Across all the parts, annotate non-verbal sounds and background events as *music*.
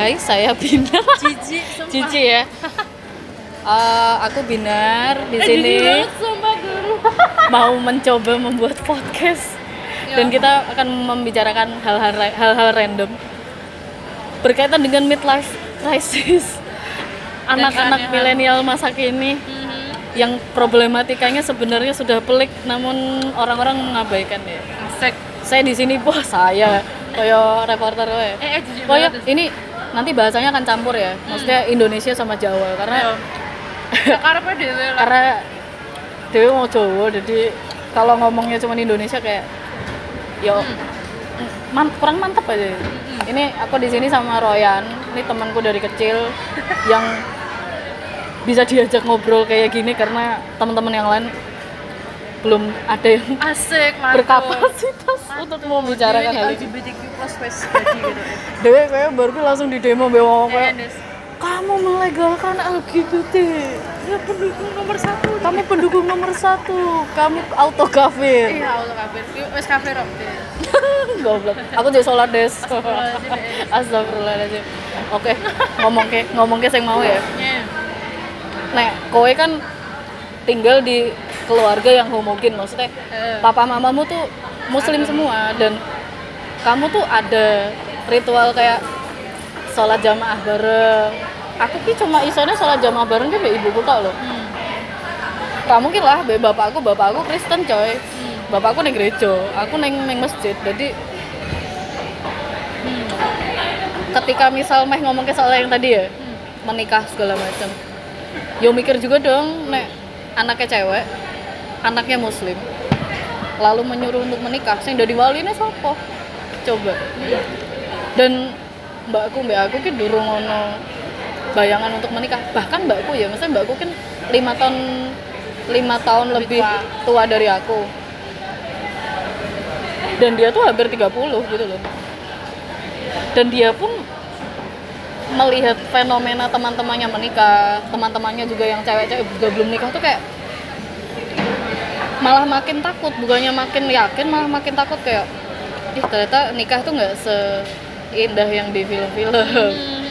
Hai, saya Binar. Cici. Cici ya. Eh, aku Binar di Eh, sini sumpah guru. *laughs* mau mencoba membuat podcast Ya. dan kita akan membicarakan hal-hal hal-hal random berkaitan dengan midlife crisis anak-anak keanehan. milenial masa kini Mhm. yang problematikanya sebenarnya sudah pelik namun orang-orang mengabaikan ya. Asik. Saya di sini, wah saya koyo reporter we. Eh, eh ya, banget. ini nanti bahasanya akan campur ya. Maksudnya Indonesia sama Jawa karena *laughs* Ayo. Karena lah. karena Dewi mau Jawa jadi kalau ngomongnya cuma Indonesia kayak yo man- kurang mantep aja. Ini aku di sini sama Royan, ini temanku dari kecil *laughs* yang bisa diajak ngobrol kayak gini karena teman-teman yang lain belum ada yang Asik, mantap. berkapasitas untuk membicarakan hal ini. LGBTQ plus jadi gitu. Dewe kayak baru langsung di demo bewong Eh, kayak kamu melegalkan LGBT Ya pendukung nomor satu. kamu pendukung nomor satu kamu auto kafir Iya, Allah kafir. Wes kafir. Des. *laughs* goblok aku jadi sholat des Astagfirullahaladzim, oke ngomong ke ngomong ke yang mau ya Nya. nek kowe kan tinggal di keluarga yang homogen maksudnya Eh. papa mamamu tuh muslim semua dan kamu tuh ada ritual kayak sholat jamaah bareng aku ki cuma isone sholat jamaah bareng ki ibuku tau loh Hmm. Gak mungkin lah, be bapakku, bapakku Kristen coy Hmm. Bapakku neng gereja, aku neng neng masjid Jadi Hmm. ketika misal meh ngomong ke soal yang tadi ya Menikah segala macam Yo mikir juga dong, nek anaknya cewek Anaknya muslim Lalu menyuruh untuk menikah, sing dari wali ini siapa? Coba. Dan mbakku, mbak aku ki durung ngono bayangan untuk menikah. Bahkan mbakku ya maksudnya mbakku kan lima tahun lima tahun Lebih lebih, tua. dari aku. Dan dia tuh hampir 30 gitu loh. Dan dia pun melihat fenomena teman-temannya menikah teman-temannya juga yang cewek-cewek juga belum nikah tuh kayak malah makin takut bukannya makin yakin malah makin takut kayak ih ternyata nikah tuh nggak seindah yang di film-film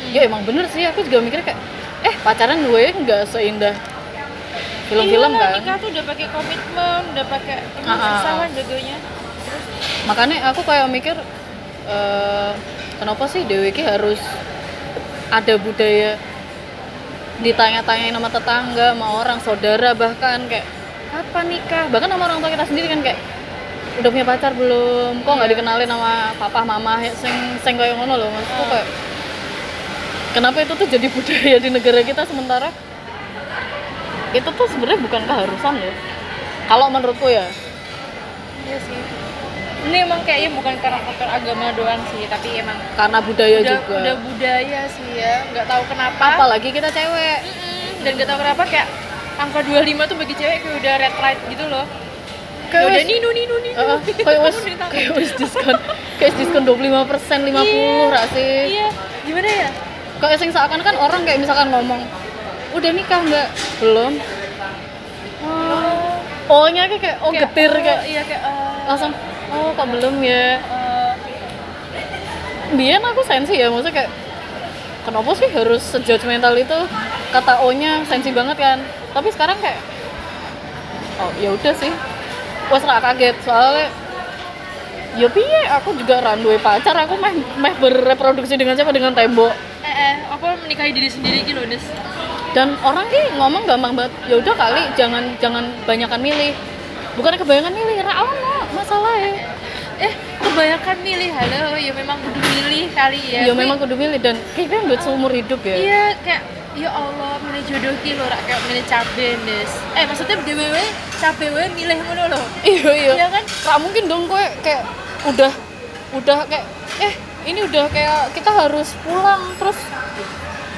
ya emang bener sih aku juga mikir kayak eh pacaran gue nggak seindah film-film Iya, kan nikah tuh udah pakai komitmen, udah pakai ini Ah, ah, ah. jaganya. makanya aku kayak mikir eh, kenapa sih Dewi ki harus ada budaya ditanya-tanyain sama tetangga sama orang saudara bahkan kayak kapan nikah bahkan sama orang tua kita sendiri kan kayak udah punya pacar belum kok nggak dikenalin sama papa mama sing sing kayak ngono loh maksudku kayak kenapa itu tuh jadi *laughs* budaya di negara kita sementara itu tuh sebenarnya bukan keharusan loh kalau menurutku ya Iya sih. Ini emang kayaknya bukan karena faktor agama doang sih, tapi emang karena budaya udah, juga udah budaya sih ya. Nggak tahu kenapa. apalagi kita cewek Mm-mm. Dan nggak tahu kenapa kayak angka 25 tuh bagi cewek kayak udah red light gitu loh. Kayak Kayak udah ninu ninu ninu. Heeh, *laughs* kayak ninu. kayak wis diskon kayak diskon 25 persen 50 Iya. ra sih Iya, gimana ya? kayak sing seakan kan orang kayak misalkan ngomong udah nikah nggak belum Oh, oh nya kayak kayak oh kayak, getir oh, kayak Iya kayak eh, langsung oh kok belum ya eh, Biar aku sensi ya maksudnya kayak kenapa sih harus sejudgmental itu kata O nya sensi banget kan tapi sekarang kayak oh ya udah sih. Wes ra kaget soalnya ya piye aku juga randuwe pacar aku meh meh bereproduksi dengan siapa? Dengan tembok. Eh, eh, apa menikahi diri sendiri gitu Des. dan orang ki ngomong gampang banget ya udah kali jangan jangan banyakan milih. Bukan kebanyakan milih ra ono masalah ya Eh, kebanyakan milih, halo, ya memang kudu milih kali ya. ya memang kudu milih dan kayaknya buat seumur hidup ya. Iya, kayak ya Allah milih jodoh ki lho, rak kayak milih cabe, Des. Eh, maksudnya dewe cabe we milih ngono loh. *laughs* iya iya Iya kan? Ra mungkin dong gue kayak udah udah kayak eh ini udah kayak kita harus pulang terus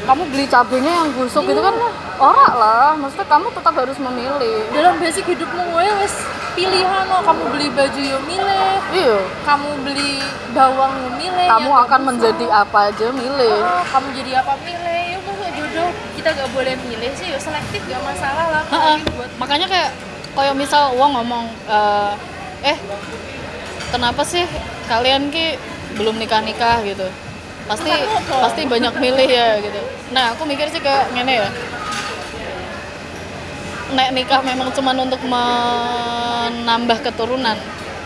kamu beli cabenya yang busuk gitu kan ora lah maksudnya kamu tetap harus memilih Dalam basic hidupmu we wes pilihan lo, kamu beli baju yo milih, iya kamu beli bawang yo milih. kamu ya akan menjadi apa aja milih Oh, kamu jadi apa milih? Kita gak boleh milih sih, selektif gak masalah lah. Heeh. Apalagi buat makanya kayak kayak misal uang ngomong eh, eh kenapa sih kalian ki belum nikah nikah gitu. Pasti pasti banyak milih ya gitu. Nah aku mikir sih kayak ngene ya. Nek nikah memang cuman untuk menambah keturunan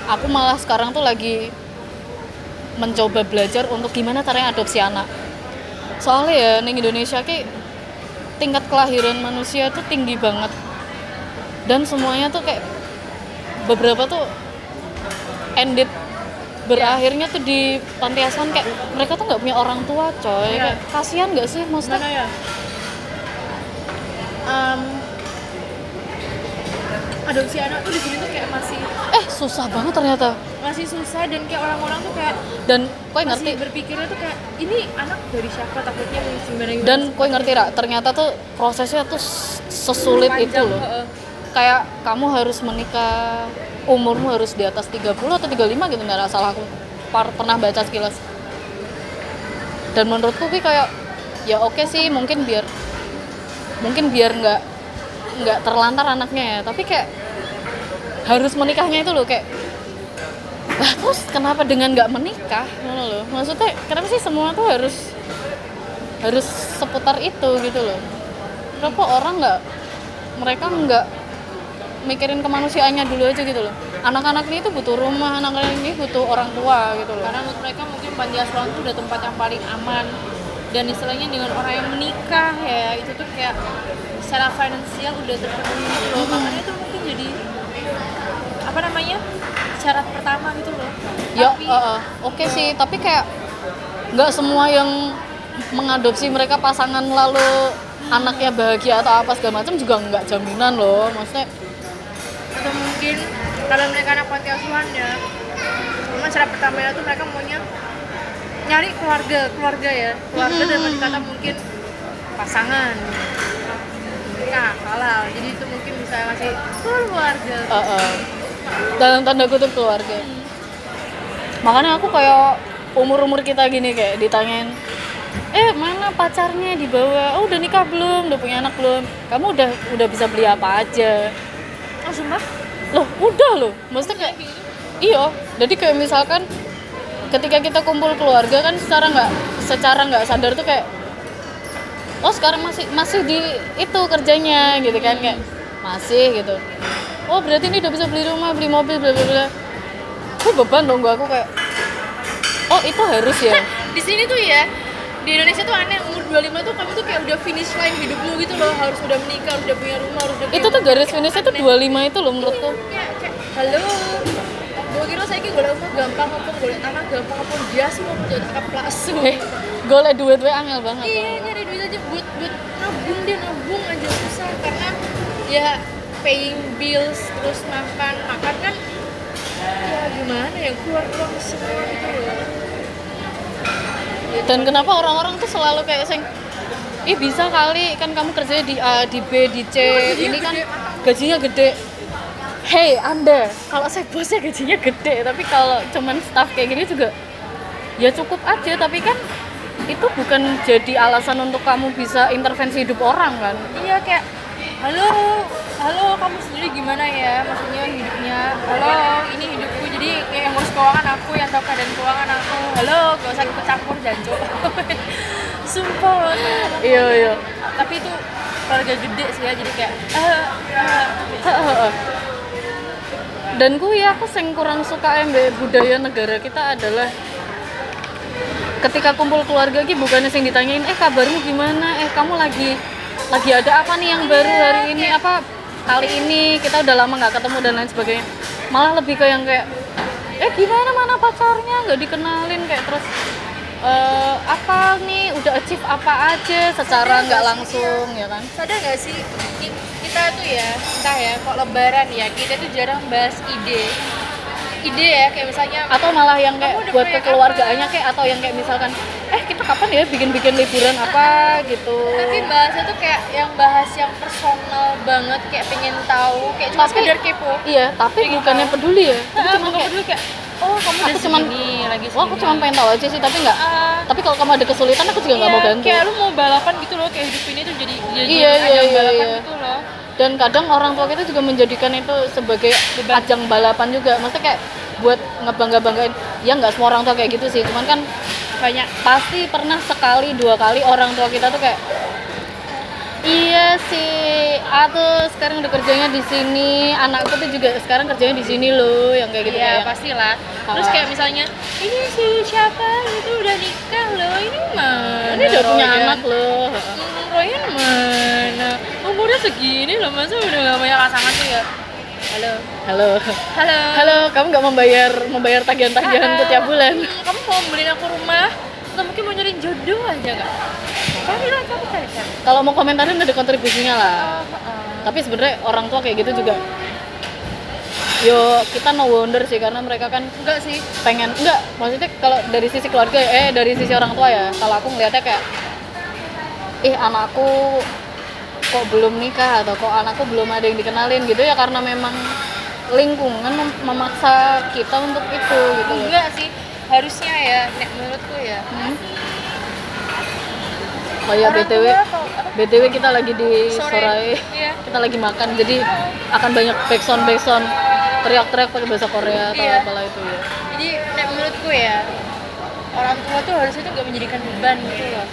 aku malah sekarang tuh lagi mencoba belajar untuk gimana caranya adopsi anak. Soalnya ya di Indonesia ki tingkat kelahiran manusia tuh tinggi banget dan semuanya tuh kayak beberapa tuh ended berakhirnya tuh di panti asuhan kayak mereka tuh nggak punya orang tua coy Iya. kayak kasihan nggak sih maksudnya Mana ya? Em, adopsi anak tuh di sini tuh kayak masih eh susah banget ternyata. Masih susah dan kayak orang-orang tuh kayak dan kue masih ngerti berpikirnya tuh kayak ini anak dari siapa takutnya gimana gimana? Dan kue ngerti rak ternyata tuh prosesnya tuh sesulit itu Panjang, loh. heeh. kayak kamu harus menikah umurmu harus di atas 30 atau 35 gitu nggak salah aku par- pernah baca sekilas. Dan menurutku ki kayak ya oke sih mungkin biar mungkin biar nggak nggak terlantar anaknya ya. Tapi kayak harus menikahnya itu loh kayak lah terus kenapa dengan nggak menikah? Ngono loh. Maksudnya kenapa sih semua tuh harus harus seputar itu gitu loh? Kenapa orang nggak mereka nggak mikirin kemanusiaannya dulu aja gitu loh? Anak-anak ini tuh butuh rumah anak-anak ini butuh orang tua gitu loh. Karena menurut mereka mungkin panti asuhan tuh udah tempat yang paling aman. Dan istilahnya dengan orang yang menikah ya itu tuh kayak secara finansial udah terpenuhi gitu loh. Makanya itu mungkin jadi apa namanya syarat pertama gitu loh. Ya tapi uh, uh, oke sih tapi kayak nggak semua yang mengadopsi mereka pasangan lalu anaknya bahagia atau apa segala macam juga nggak jaminan loh. Maksudnya atau mungkin kalau mereka anak panti asuhan ya memang syarat pertamanya tuh mereka maunya nyari keluarga keluarga ya. Keluarga Hmm. dan kata mungkin pasangan. Nah halal. Jadi itu mungkin bisa ngasih keluarga. Uh, uh, dalam tanda kutip keluarga. Makanya aku kayak umur-umur kita gini kayak ditanyain eh mana pacarnya di bawah oh udah nikah belum? Udah punya anak belum? Kamu udah udah bisa beli apa aja? Oh sumpah? Loh udah loh. Maksudnya kayak iya. Jadi kayak misalkan ketika kita kumpul keluarga kan secara nggak secara nggak sadar tuh kayak oh sekarang masih masih di itu kerjanya gitu kan kayak masih gitu oh berarti ini udah bisa beli rumah beli mobil bla bla bla. Gue beban dong gua aku kayak oh itu harus ya? *laughs* Di sini tuh ya di Indonesia tuh aneh umur 25 tuh kamu tuh kayak udah finish line hidupmu gitu loh harus udah menikah harus udah punya rumah harus udah itu tuh garis finishnya tuh 25 itu loh menurutku kayak, kayak halo gue kira saya golek omah gampang apa golek tanah gampang apa jas mau jadi kaplasu eh golek duit we angel banget. Iya nyari duit aja buat buat nabung deh nabung aja susah karena ya paying bills terus makan makan kan ya gimana ya keluar uang semua gitu loh. Dan kenapa orang-orang tuh selalu kayak sing ih bisa kali kan kamu kerjanya di A di B di C ini kan gajinya gede. Hey anda kalau saya bosnya gajinya gede tapi kalau cuman staff kayak gini juga ya cukup aja. Tapi kan itu bukan jadi alasan untuk kamu bisa intervensi hidup orang kan? Iya kayak halo halo kamu sendiri gimana ya? Maksudnya hidupnya? Halo ini hidupku. Jadi kayak yang ngurus keuangan aku yang tahu keadaan keuangan aku. Halo gak usah ikut campur janjo *laughs* sumpah iya iya. Tapi itu keluarga gede sih ya jadi kayak ah, ah. dan gue ya aku sing kurang suka mbak budaya negara kita adalah ketika kumpul keluarga gitu bukannya sing ditanyain eh kabarmu gimana? Eh kamu lagi lagi ada apa nih yang baru hari ini? Apa kali ini kita udah lama nggak ketemu dan lain sebagainya. Malah lebih ke yang kayak eh gimana mana pacarnya? Nggak dikenalin kayak terus eh, apa nih? Udah achieve apa aja secara nggak langsung ya kan? Sadar gak sih ki- kita tuh ya entah ya kok lebaran ya kita tuh jarang bahas ide ide ya kayak misalnya atau malah yang kayak buat kekeluargaannya kayak atau yang kayak misalkan eh kita kapan ya bikin-bikin liburan apa? gitu. Tapi bahasnya tuh kayak yang bahas yang personal banget kayak pengen tahu kayak cuma Tapi- sekedar kepo. iya tapi Pengen bukannya tahu. peduli ya. Aku cuma kayak peduli kayak oh kamu Aku cuman- segini lagi wah aku cuma pengen tahu aja sih tapi nggak. Ah, tapi kalau kamu ada kesulitan aku juga nggak iya, mau bantu. kayak lu mau balapan gitu loh kayak hidup ini tuh jadi jadi Iya, iya, iya, balapan iya. gitu dan kadang orang tua kita juga menjadikan itu sebagai ajang balapan juga. Maksudnya kayak buat ngebangga banggain ya nggak semua orang tua kayak gitu sih. Cuman kan banyak. pasti pernah sekali dua kali orang tua kita tuh kayak iya sih aku sekarang udah kerjanya di sini. Anakku tuh juga sekarang kerjanya di sini loh yang kayak gitu ya kayak. pastilah. Terus kayak misalnya ini si siapa? Itu udah nikah loh. Ini mana ini udah punya anak loh. Hmm, Royan mana segini loh masa udah gak punya pasangan tuh ya? Halo. Halo. Halo. Halo kamu nggak membayar membayar tagihan-tagihan tuh tiap bulan? Hmm, kamu mau beliin aku rumah? Atau mungkin mau nyari jodoh aja gak cari lah kamu cari kalau mau komentarin ada kontribusinya lah. Ah, ah. tapi sebenarnya orang tua kayak gitu juga. Yo kita no wonder sih karena mereka kan enggak sih. pengen enggak. Maksudnya kalau dari sisi keluarga eh dari sisi orang tua ya. Kalau aku ngeliatnya kayak ih anakku kok belum nikah atau kok anakku belum ada yang dikenalin gitu ya karena memang lingkungan mem- memaksa kita untuk itu gitu enggak sih harusnya ya nek menurutku ya Hmm. Oh ya Orang BTW tua? BTW kita lagi di Sore. Sorai Iya. kita lagi makan jadi akan banyak backsound backsound teriak-teriak pakai bahasa Korea atau Iya. apalah itu ya jadi nek menurutku ya orang tua tuh harusnya tuh gak menjadikan beban gitu loh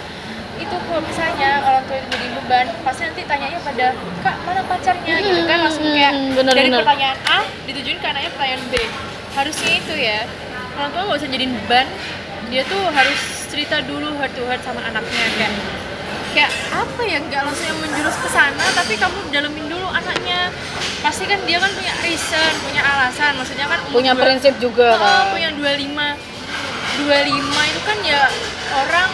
itu kalau misalnya orang tua itu jadi beban pasti nanti tanyanya pada kak mana pacarnya? gitu kan langsung kayak Hmm, bener, dari bener. pertanyaan A ditujuin ke anaknya pertanyaan B. Harusnya itu ya orang tua gak usah jadiin beban dia tuh harus cerita dulu heart to heart sama anaknya kan kayak apa ya nggak langsung yang menjurus ke sana tapi kamu dalemin dulu anaknya. Pasti kan dia kan punya reason punya alasan maksudnya kan punya dua- prinsip juga Oh, kan. punya 25 25 itu kan ya orang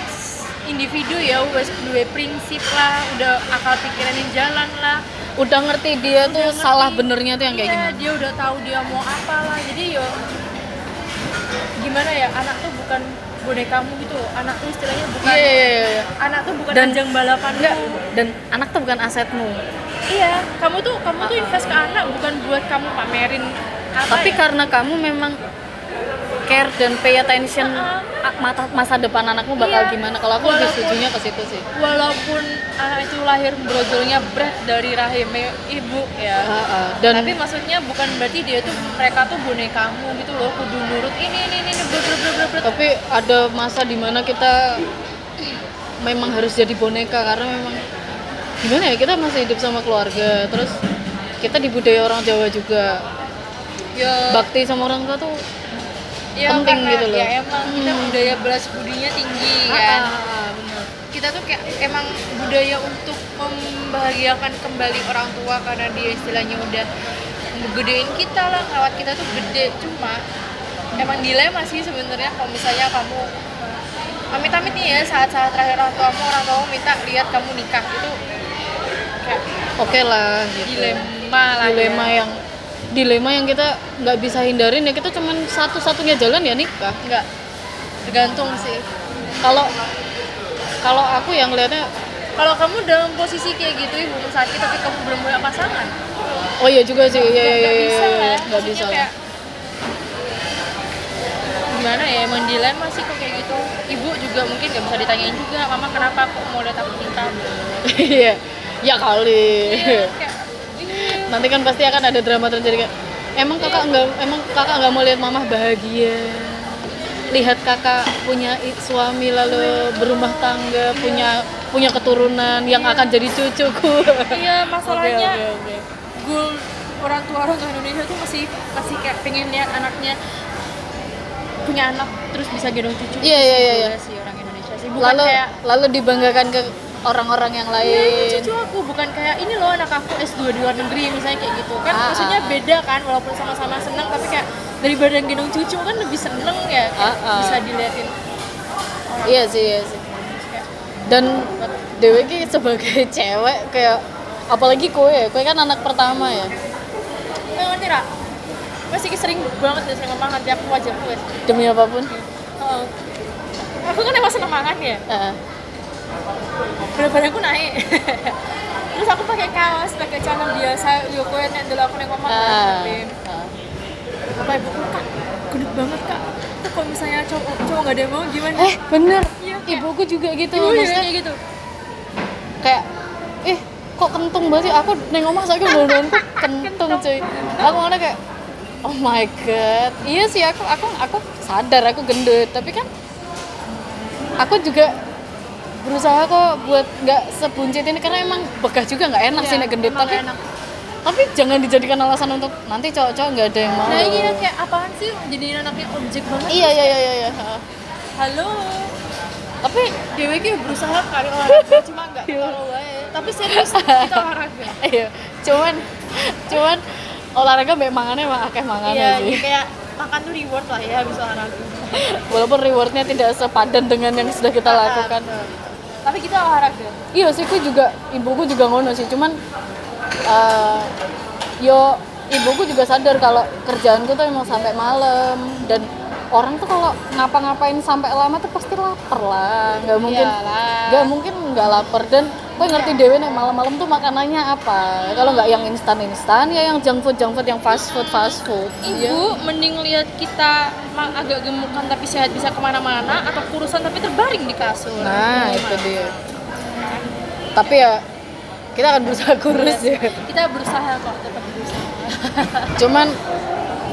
individu ya wes dua prinsip lah udah akal pikirannya jalan lah udah ngerti dia tuh Udah ngerti. salah benernya tuh yang kayak Iya, gimana dia udah tahu dia mau apa lah jadi yo gimana ya anak tuh bukan bonekamu gitu anak tuh istilahnya bukan iya iya iya, iya. anak tuh bukan Dan- ajang balapanmu enggak dan anak tuh bukan asetmu iya kamu tuh kamu tuh invest ke anak bukan buat kamu pamerin apa tapi ya? karena kamu memang care dan pay attention Heeh. a- mata, masa depan anakmu bakal Iya. gimana kalau aku lebih Walaupun- setujunya ke situ sih walaupun anak itu lahir brojolnya berat dari rahim ibu ya Heeh. dan tapi maksudnya bukan berarti dia tuh mereka tuh bonekamu gitu loh kudu nurut ini ini ini ini ber ber, ber. tapi ada masa di mana kita memang harus jadi boneka karena memang gimana ya kita masih hidup sama keluarga terus kita di budaya orang Jawa juga ya bakti sama orang tua tuh ya penting karena gitu loh. ya emang kita Hmm. budaya belas budinya tinggi kan Ah, ah, ah, bener. kita tuh kayak emang budaya untuk membahagiakan kembali orang tua karena dia istilahnya udah ngegedein kita lah ngerawat kita tuh gede cuma emang dilema sih sebenarnya kalau misalnya kamu amit-amit nih ya saat-saat terakhir orang tuamu orang tuamu minta lihat kamu nikah itu kayak oke lah gitu. dilema lah dilema ya. yang dilema yang kita nggak bisa hindarin ya kita cuman satu-satunya jalan ya nikah. Enggak tergantung sih. Kalau kalau aku yang lihatnya kalau kamu dalam posisi kayak gitu ibu sakit tapi kamu belum punya pasangan? Oh iya juga sih iya iya nggak iya bisa iya, lah nggak bisa. Lah kayak gimana ya emang dilema sih kok kayak gitu. Ibu juga mungkin nggak bisa ditanyain juga mama kenapa kok mau lihat aku nikah *laughs* iya ya kali. Iya iya. Nanti kan pasti akan ada drama terjadi kayak emang kakak nggak emang kakak nggak mau lihat mamah bahagia? Lihat kakak punya suami lalu berumah tangga punya punya keturunan yang akan jadi cucuku. Iya *laughs* masalahnya Oke, oke, oke. goal orang tua orang tua Indonesia tuh masih masih kayak pengen lihat anaknya punya anak terus bisa gendong cucu. Iya, iya, iya, iya. sih orang Indonesia sih. Bukan lalu kayak lalu dibanggakan ke orang-orang yang Iya, ini lain cucu aku bukan kayak ini loh anak aku S2 di luar negeri misalnya kayak gitu kan Ah, maksudnya ah, ah. beda kan walaupun sama-sama seneng tapi kayak daripada gendong cucu kan lebih seneng ya Ah, ah. bisa diliatin orang iya sih iya sih dan Dewi ki sebagai *laughs* cewek kayak apalagi kue kue kan anak pertama ya eh, ngerti Ra? masih sering banget ya saya makan tiap aku wajib gue demi apa pun oh. aku kan emang seneng makan ya Heeh. Berat badanku naik. *laughs* Terus aku pakai kaos pakai celana biasa yo gue nek dulu aku nek ngomong Ah, kan ah. apa ibu kak? Gendut banget kak. Itu kalau misalnya cowok cowok gak ada yang mau gimana? Eh bener. Iya, kayak- ibuku juga gitu ibu maksudnya kayak gitu. Kayak eh kok kentung banget sih? Aku neng omah saya belum *laughs* kentung cuy. Aku ngomongnya kayak oh my god. Iya sih aku aku aku sadar aku gendut tapi kan aku juga berusaha kok buat nggak sebuncit ini karena emang begah juga nggak enak sih Iya, nek gendut tapi enak. tapi jangan dijadikan alasan untuk nanti cowok-cowok nggak ada yang mau. Nah iya kayak apaan sih? Jadi anaknya objek banget. Iya iya iya iya, iya. halo. Tapi dewe ki berusaha kali olahraga cuma nggak terlalu baik tapi serius kita olahraga. *laughs* Iya cuman cuman olahraga mbak mangannya emang akeh mangannya iya sih. ya kayak makan tuh reward lah ya habis olahraga. *laughs* Walaupun rewardnya tidak sepadan dengan yang sudah kita lakukan. Betul. Tapi kita olahraga. Iya sih aku juga ibuku juga ngono sih. Cuman eh, yo ibuku juga sadar kalau kerjaanku tuh emang sampai malam. Dan orang tuh kalau ngapa-ngapain sampai lama tuh pasti lapar lah. Nggak mungkin nggak mungkin nggak lapar. Dan gue ngerti dewe nih malam-malam tuh makanannya apa kalau nggak yang instan-instan ya yang junk food junk food yang fast food fast food Iya. Ibu mending lihat kita agak gemukan tapi sehat bisa ke mana-mana atau kurusan tapi terbaring di kasur. nah itu dia tapi ya kita akan berusaha kurus ya Kita berusaha kok tetap berusaha. *laughs* cuman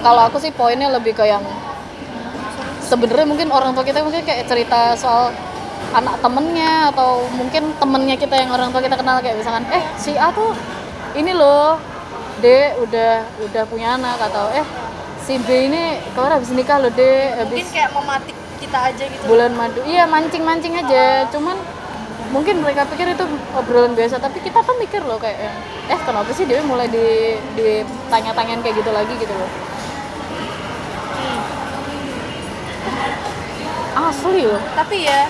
kalau aku sih poinnya lebih ke yang sebenarnya mungkin orang tua kita mungkin kayak cerita soal anak temennya atau mungkin temennya kita yang orang tua kita kenal kayak misalkan eh si A tuh ini loh D udah udah punya anak atau eh si B ini keluar habis nikah loh D Mungkin habis kayak mematik kita aja gitu. bulan madu. Iya mancing mancing aja cuman mungkin mereka pikir itu obrolan biasa tapi kita kan mikir loh kayak eh kenapa sih Dewi mulai di ditanya-tanyain kayak gitu lagi gitu loh. Asli loh. Tapi ya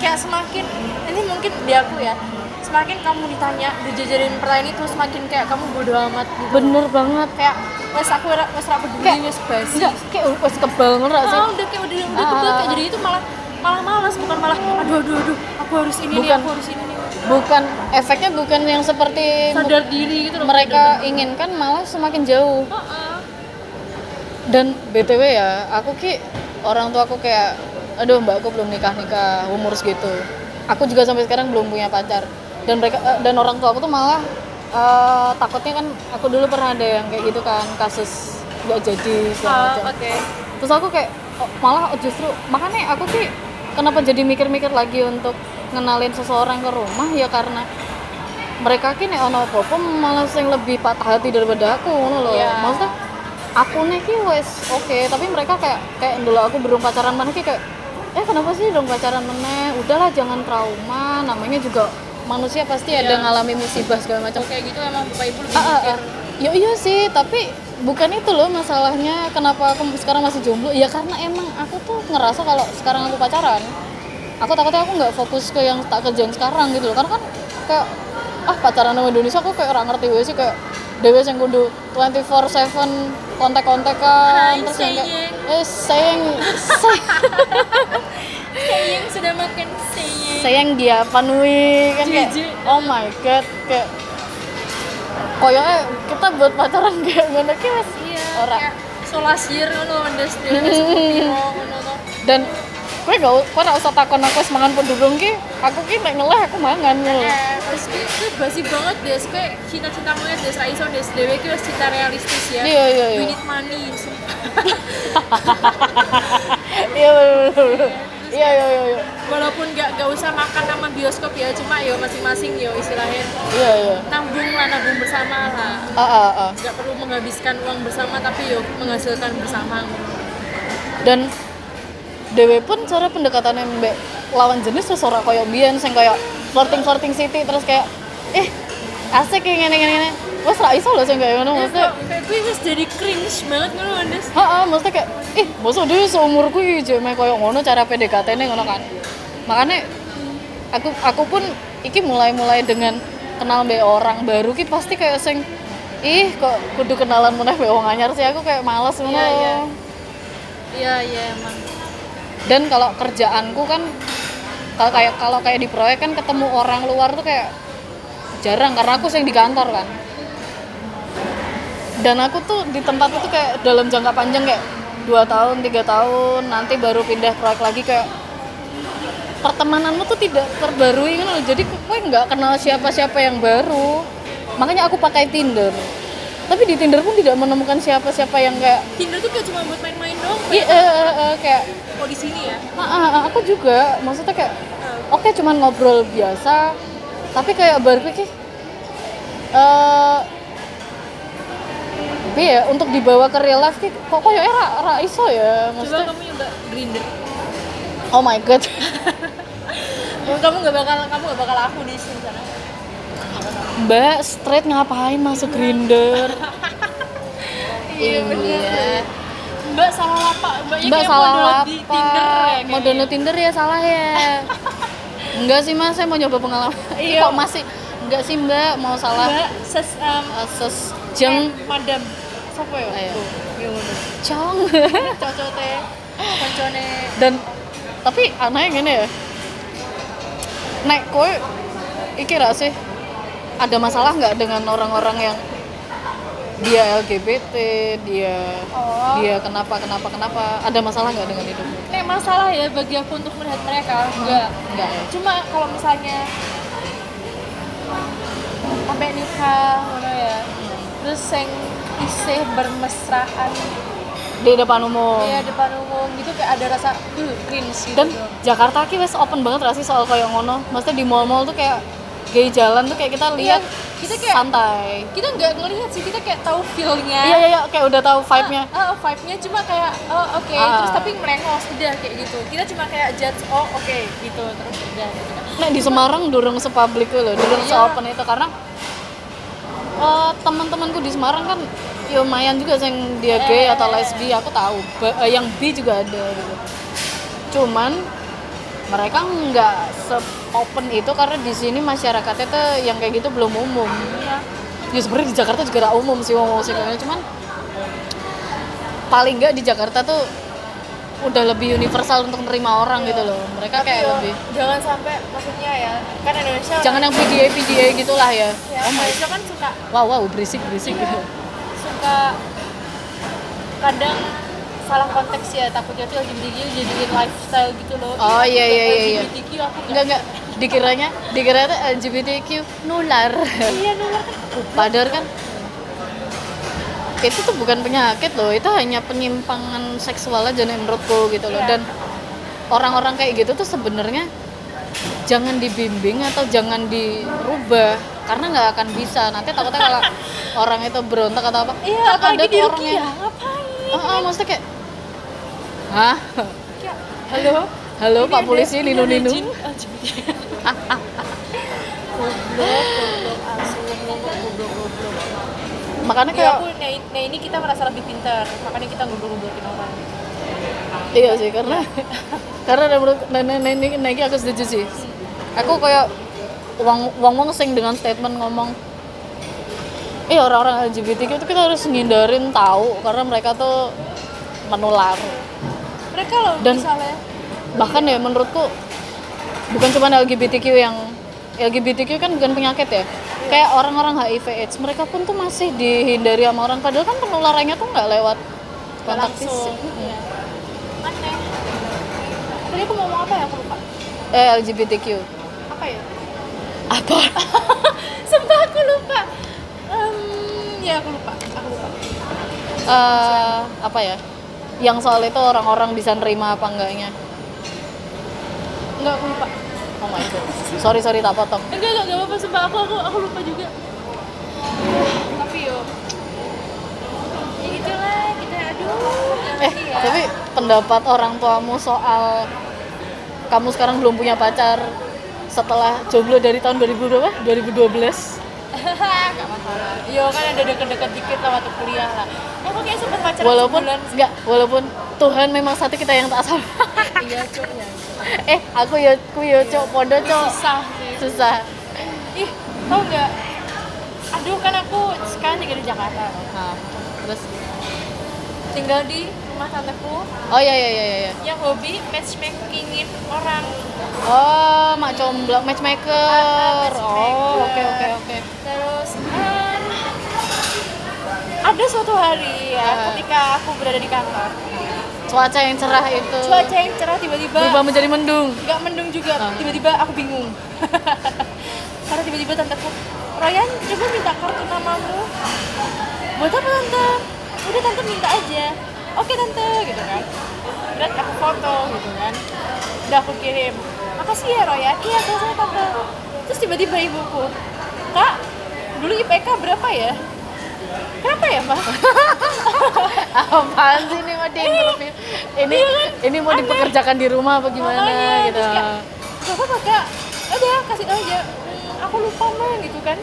kayak semakin ini mungkin di aku ya semakin kamu ditanya dijajarin pertanyaan itu semakin kayak kamu bodoh amat gitu. bener banget Kayak wes aku wes ra peduli Kayak- wes basi. enggak kayak wes kebal ngono gak sih Ah, udah kayak udah udah Ah. kebal kayak jadi itu malah malah malas bukan malah aduh aduh aduh aku harus ini nih Bukan. aku harus ini nih bukan efeknya bukan yang seperti sadar diri gitu loh mereka inginkan malah semakin jauh Heeh. dan btw ya aku ki orang tua aku kayak aduh mbak aku belum nikah nikah umur segitu. Aku juga sampai sekarang belum punya pacar. Dan mereka eh, dan orang tua aku tuh malah eh, takutnya kan aku dulu pernah ada yang kayak gitu kan kasus nggak jadi segala Ah, macam. oke. Terus aku kayak oh, malah justru makanya aku sih kenapa jadi mikir-mikir lagi untuk ngenalin seseorang ke rumah ya karena mereka kini ono apa malah yang lebih patah hati daripada aku ngono loh Iya. maksudnya aku nih ki wes oke tapi mereka kayak kayak dulu aku belum pacaran mana ki kayak eh kenapa sih dong pacaran meneh udahlah jangan trauma namanya juga manusia pasti ada Iya. ngalami musibah segala macam kayak gitu emang bapak ibu lebih Ah, ah, mikir ah. Ya iya sih, tapi bukan itu loh masalahnya kenapa aku sekarang masih jomblo. Ya karena emang aku tuh ngerasa kalau sekarang aku pacaran, aku takutnya aku nggak fokus ke yang tak kerjaan sekarang gitu loh. Karena kan kayak ah pacaran sama Indonesia aku kayak orang ngerti gue sih kayak Dewi yang kudu 24/7 kontak-kontakan terus yang kayak sayang. eh sayang. Say- *laughs* sayang sudah makan sayang. Sayang dia panui kan kayak oh my god kayak koyoknya kita buat pacaran kayak gimana ki mas iya Ora. kayak solasir ngono ndes ndes piro ngono to dan gue gak kok gak usah takon aku wis mangan pun durung ki aku ki nek ngeleh aku mangan ngono lho. Eh, terus ki itu basi banget des. Kayak cinta-cinta monyet des iso des. Dewe ki wis cinta realistis ya. Iya, iya, iya. we need money *laughs* iya bener, bener, bener. iya iya iya iya. Walaupun gak, gak usah makan sama bioskop ya cuma yo masing-masing yo istilahnya. Iya iya. Nabung lah nabung bersama lah. Ah ah ah. Gak perlu menghabiskan uang bersama tapi yo menghasilkan bersama. Dan dewe pun cara pendekatannya mbak lawan jenis wis ora koyo biyen sing kayak flirting flirting city terus kayak eh asik kayak ngene ngene ngene wes ra iso lho sing kayak ngono Ya, maksudnya gue wis jadi cringe banget ngono Andes Heeh, maksudnya kayak, ih, masa dia seumurku iki jek meh koyo ngono cara PDKT-ne ngono kan. Makanya aku aku pun iki mulai-mulai dengan kenal mbek orang baru ki pasti kayak sing ih kok kudu kenalan meneh mbek wong anyar sih aku kayak males ngono. Iya, iya. iya iya emang Dan kalau kerjaanku kan kalau kayak kalau kayak di proyek kan ketemu orang luar tuh kayak jarang karena aku sering di kantor kan. Dan aku tuh di tempat itu kayak dalam jangka panjang kayak dua tahun tiga tahun nanti baru pindah proyek lagi kayak pertemananmu tuh tidak terbarui kan loh. jadi gue nggak kenal siapa-siapa yang baru makanya aku pakai Tinder tapi di Tinder pun tidak menemukan siapa-siapa yang kayak Tinder tuh kayak cuma buat main-main doang Iya, eh, eh, eh, kayak kok di sini ya? Ah, ah, ah, aku juga. Maksudnya kayak oke cuman ngobrol biasa tapi kayak berpikir eh tapi ya untuk dibawa ke real life ki, kok kok ya ra, ra iso ya coba maksudnya? kamu nyoba grinder. Oh my god. *laughs* Kamu nggak bakal kamu nggak bakal aku di sini sana mbak straight ngapain masuk grinder? *laughs* Iya bener mbak salah apa mbaknya mbak kayak salah model di tinder ya mau kayaknya. download tinder ya salah ya. *laughs* Enggak sih mas saya mau nyoba pengalaman. *laughs* Iya. kok masih enggak sih mbak? Mau salah? Mbak ses um, uh, ses jeng. eh, madam. Siapa ya? Ayo. Iya cong cocok teh koncone. Dan tapi anehnya gini ya. Nek kowe iki ra sih ada masalah nggak dengan orang-orang yang dia LGBT dia oh. dia kenapa kenapa kenapa. Ada masalah nggak dengan itu nek masalah ya bagi aku untuk melihat mereka enggak. enggak ya? Cuma kalau misalnya sampai nikah ngono ya. Terus yang isih bermesraan. Di depan umum. Ya depan umum gitu kayak ada rasa uh cringe gitu dan. Jakarta ki wes open banget rasih soal kayak ngono? Maksudnya di mall-mall tuh kayak gay jalan tuh kayak kita lihat Iya, kita kayak- santai kita nggak ngelihat sih kita kayak tahu feel-nya iya iya iya kayak udah tahu vibe-nya Ah, ah, vibe-nya cuma kayak oh oke Ah. terus tapi melengos udah kayak gitu kita cuma kayak judge oh oke gitu terus udah gitu kan Nek di Semarang durung sepublik loh, durung Iya. seopen itu karena eh, teman-temanku di Semarang kan ya lumayan juga yang dia gay Eh. atau lesbi aku tahu. Ba- eh, yang bi juga ada gitu. Cuman mereka nggak se-open itu karena di sini masyarakatnya tuh yang kayak gitu belum umum. Iya. Ya sebenarnya di Jakarta juga nggak umum sih ngomong sih cuman paling nggak di Jakarta tuh udah lebih universal untuk nerima orang gitu loh. Mereka tapi kayak yo, lebih jangan sampai maksudnya ya kan Indonesia jangan yang PDA PDA gitulah ya. ya, Oh my Indonesia kan suka wow wow berisik berisik. Iya. suka kadang salah konteks ya takutnya tuh LGBTQ jadiin lifestyle gitu loh Oh, iya, iya, iya, iya. LGBTQ aku Enggak enggak dikiranya dikira tuh LGBTQ nular. iya nular Padahal kan itu tuh bukan penyakit loh, itu hanya penyimpangan seksual aja nih menurutku gitu loh. Iya. Dan orang-orang kayak gitu tuh sebenarnya jangan dibimbing atau jangan dirubah karena nggak akan bisa. Nanti takutnya kalau *laughs* orang itu berontak atau apa, iya kan ada tuh orang Rukia yang ngapain Ah, ah, maksudnya kayak Hah? Halo Halo Ini Pak Polisi ini Ninu Ninu. LGBT. goblok Makanya Ya, kayak aku nah, nah ini kita merasa lebih pintar makanya kita ngobrol-ngobrolin orang iya sih karena karena menurut nenek nenek nenek aku setuju sih. Aku kayak uang uang uang sing dengan statement ngomong eh orang-orang LGBTQ itu kita harus ngindarin tahu karena mereka tuh menular. Mereka loh Dan- misalnya Bahkan ya menurutku bukan cuma LGBTQ yang LGBTQ kan bukan penyakit ya. Kayak orang-orang HIV AIDS mereka pun tuh masih dihindari sama orang padahal kan penularannya tuh nggak lewat kontak fisik. Iya. aneh tadi aku mau ngomong apa ya aku lupa Eh LGBTQ. apa ya Apa? *laughs* sumpah aku lupa Em, ya aku lupa aku lupa eh apa ya yang soal itu orang-orang bisa nerima apa enggaknya? Enggak aku lupa. Oh my god. Sorry sorry tak potong. Enggak enggak enggak apa-apa sumpah. Aku aku aku lupa juga. Tapi yo. Ya itulah kita aduh eh ya. tapi pendapat orang tuamu soal kamu sekarang belum punya pacar setelah jomblo dari tahun 2000 berapa? 2012 Gak masalah. Yo kan ada deket-deket dikit lah waktu kuliah lah. Aku kayak sempet pacaran walaupun enggak walaupun Tuhan memang satu kita yang tak sama *laughs* Iya cok ya. eh aku ya aku ya cok podo cok Susah sih. susah Ih tau nggak? Aduh kan aku sekarang tinggal di Jakarta. nah, terus Tinggal di rumah tanteku. Oh iya iya iya iya yang hobi matchmakingin orang. oh mak comblang matchmaker. Matchmaker. oh oke oke oke. Terus em, ada suatu hari ya Ah. ketika aku berada di kantor. Cuaca yang cerah itu. Cuaca yang cerah tiba-tiba berubah menjadi mendung. Nggak mendung juga Ah. tiba-tiba aku bingung. *laughs* Karena tiba-tiba tanteku Ryan coba minta kartu namamu. Buat apa tante? Udah tante minta aja oke tante gitu kan. Dan aku foto gitu kan. Udah aku kirim makasih ya Roy ya iya saya tante. Terus tiba-tiba ibuku kak dulu IPK berapa ya? Kenapa ya pak *laughs* apaan sih ini mau di ini ini mau dipekerjakan di rumah apa gimana Iya Makanya, gitu terus kayak, gak apa-apa kak. Udah kasih tau aja. "Hmm, aku lupa mah gitu kan.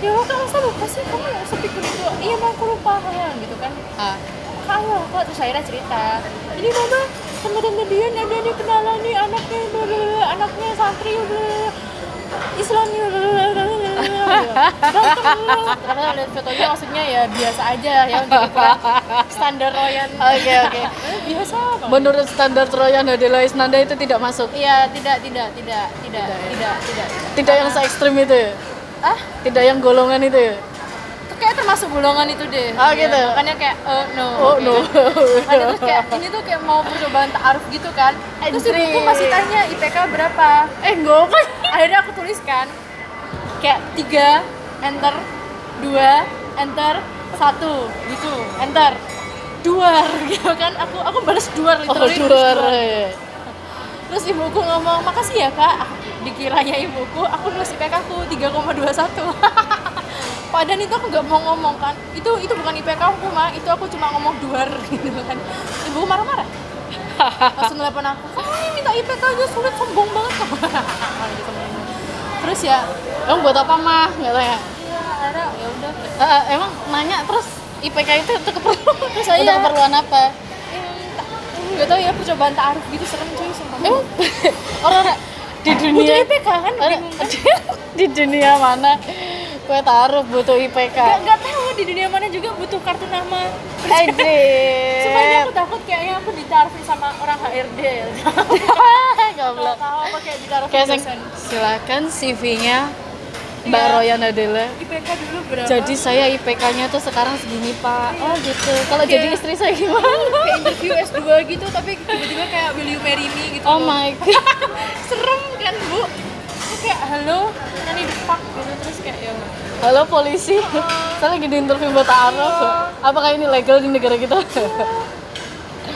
Ya kak masa lupa sih? Kamu yang sepikir itu. Iya mah aku lupa gitu kan. Ah. Kamu? Kok terus akhirnya cerita? Ini mama sama tante Dian ada nih kenalan nih anaknya bla, bla, bla, anaknya santri bla, bla, Islamnya bla, bla, bla, bla, bla, bla. ganteng bla. karena lihat fotonya maksudnya ya biasa aja ya untuk *laughs* ukuran standar Royan. Oke oke. Eh, *laughs* biasa banget. menurut standar Troyan adalah Isnanda itu tidak masuk? Iya, tidak, tidak, tidak, tidak, tidak, tidak. tidak. Yang se ekstrim itu ya? Ah, tidak yang golongan itu ya? itu kayak termasuk golongan itu deh. Ah, Iya, gitu? Makanya kayak, oh no. oh kayak no. *laughs* Makanya terus kayak, ini tuh kayak mau percobaan ta'aruf gitu kan. Terus Anjir. ibuku masih tanya IPK berapa. eh gue *laughs* apa Akhirnya aku tuliskan, kayak tiga, enter, dua, enter, satu, gitu, enter. Duar, *laughs* gitu kan. Aku aku balas duar, oh literally luar duar. Terus ibuku ngomong, makasih ya kak Dikiranya ibuku, aku nulis IPK aku 3,21 Padahal itu aku nggak mau ngomong kan? Itu itu bukan IPK aku mah, itu aku cuma ngomong duar *laughs* gitu kan. Ibuku marah-marah. Langsung telepon aku, kamu ini minta IPK aja sulit, sombong banget. *laughs* Kamu gitu. Terus ya, emang buat apa mah nggak tanya ya ada ya udah. Eh, eh, emang nanya terus IPK itu untuk keperluan Terus saya- untuk keperluan apa? Gak tau ya percobaan ta'aruf gitu serem cuy sumpah. Emang? Orang *laughs* di dunia IPK kan? kan? di dunia mana gue taruh butuh IPK Gak, gak tahu di dunia mana juga butuh kartu nama Anjir Sebenarnya aku takut kayaknya aku ditaruhin sama orang HRD *laughs* Goblok. tahu apa kayak ditaruhin Kayak sing, dosen silakan CV-nya Mbak Iya. Royan Adela. IPK dulu berapa? Jadi saya IPK-nya tuh sekarang segini Pak. Oh gitu. Kalau Kayak- jadi istri saya gimana? *laughs* kayak interview S2 gitu tapi tiba-tiba kayak will you marry me gitu Oh loh. my *laughs* god. Serem kan bu? Kayak halo, nanti the fuck gitu terus kayak ya Halo polisi. saya lagi di interview buat Araf. Apakah ini legal di negara kita?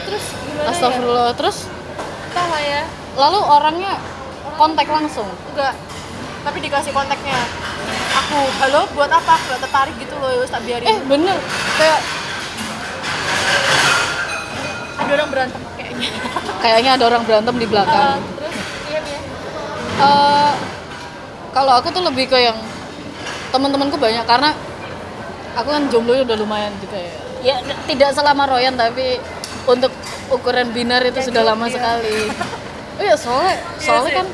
Terus gimana ya? Astagfirullah. Terus Entah lah ya lalu orangnya kontak langsung. Enggak tapi dikasih kontaknya aku halo buat apa aku gak tertarik gitu loh ya tak biarin Eh bener. Kayak ada orang berantem kayaknya kayaknya ada orang berantem di belakang. iya Eh, kalau aku tuh lebih ke yang teman-temanku banyak karena aku kan jomblo udah lumayan juga ya. Ya tidak selama Royan tapi untuk ukuran binar itu Ya, sudah iya, lama iya. sekali. Oh *laughs* iya soalnya soalnya sih. kan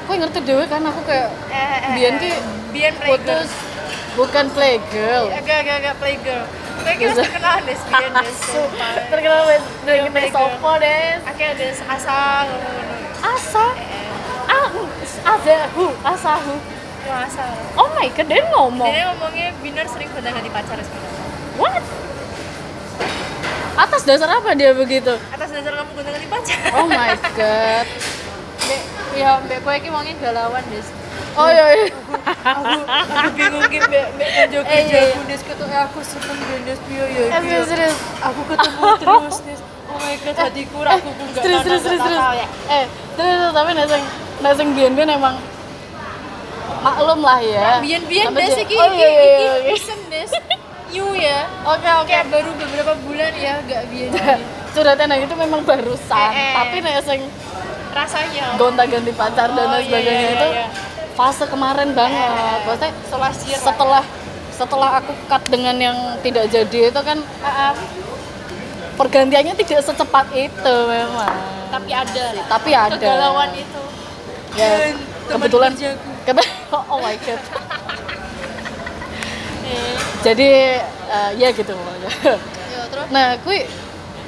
kok ngerti dewe kan aku kayak eh, Bian ki Bian putus bukan playgirl. agak agak agak playgirl playgirl Bisa. terkenal deh Bian *laughs* deh Terkenal wes dari Iya, playgirl. sopo des. akhirnya ada asal ngono Asa. Ah, azahu, asahu. ya asal Oh my god, dia ngomong. dia ngomongnya Binar sering gonta ganti pacar sekarang What? Atas dasar apa dia begitu? atas dasar kamu gonta ganti pacar Oh my *laughs* god. Mbak, ya mbak kowe ki wongnya galauan des Oh iya iya. aku aku bingung ki mbak mbak kerja Eh, iya, iya. aku des ketemu aku seneng des piye ya Eh, piye. serius, aku ketemu terus des oh my god hatiku aku pun gak Serius, tahu serius, serius, serius. tahu ya Eh, terus terus, tapi naseng naseng bian bian emang maklum lah ya. bian bian Tapi des dia- iki Oh iki iya iya iki iya. oke. recent des new ya Oke oke. kayak baru beberapa bulan ya gak bian Sudah tenang itu memang barusan, Eh, eh. tapi naseng rasanya gonta-ganti pacar dan Oh, lain iya, sebagainya iya, itu iya. fase kemarin banget. Eh, Maksudnya last year lah. setelah setelah aku cut dengan yang tidak jadi itu kan ah. pergantiannya tidak secepat itu memang. tapi ada Tapi ada. kegalauan itu Ya, kebetulan kerjaku. *laughs* kebe oh my god. Jadi eh, ya gitu pokoknya. ya terus Nah, kui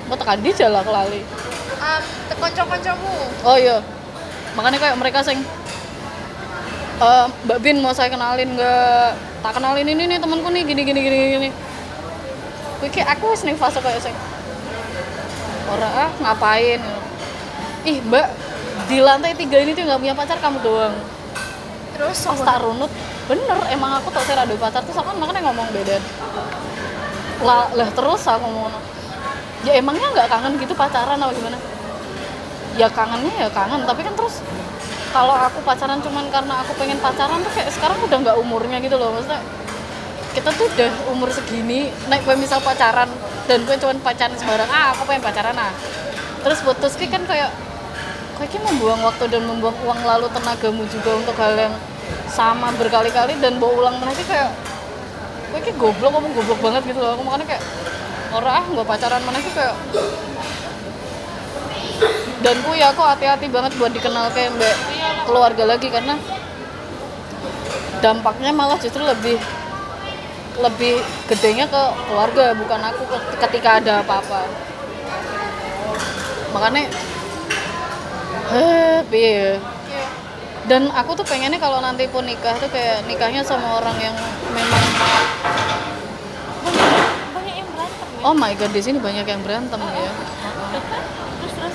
mau tekan di jalan lali. um, konco-koncomu Oh iya. Makanya kayak mereka sing eh, Mbak Bin mau saya kenalin nggak? Tak kenalin ini nih temanku nih gini gini gini gini. Kui kayak aku wis ning fase kayak sing Ora ah ngapain? Ih, Mbak, di lantai tiga ini tuh nggak punya pacar kamu doang. terus pas tak runut bener emang aku tak ada pacar. Terus aku kan makanya ngomong beda. Lah, lah terus aku ngomong ya emangnya nggak kangen gitu pacaran apa gimana? Ya kangennya ya kangen tapi kan terus kalau aku pacaran cuman karena aku pengen pacaran tuh kayak sekarang udah nggak umurnya gitu loh maksudnya kita tuh udah umur segini naik gue misal pacaran dan gue cuman pacaran sembarang ah aku pengen pacaran ah. Terus putus kan kayak kayak membuang waktu dan membuang uang lalu tenagamu juga untuk hal yang sama berkali-kali dan bawa ulang lagi kayak gue kayak goblok ngomong goblok banget gitu loh. Aku makanya kayak orang ah nggak pacaran mana sih kayak dan ku ya aku hati-hati banget buat dikenal kayak mbak keluarga lagi karena dampaknya malah justru lebih lebih gedenya ke keluarga bukan aku ke- ketika ada apa-apa. Makanya eh piye dan aku tuh pengennya kalau nanti pun nikah tuh kayak nikahnya sama orang yang memang banyak banyak yang berantem ya? Oh my god di sini banyak yang berantem ya *laughs* terus terus.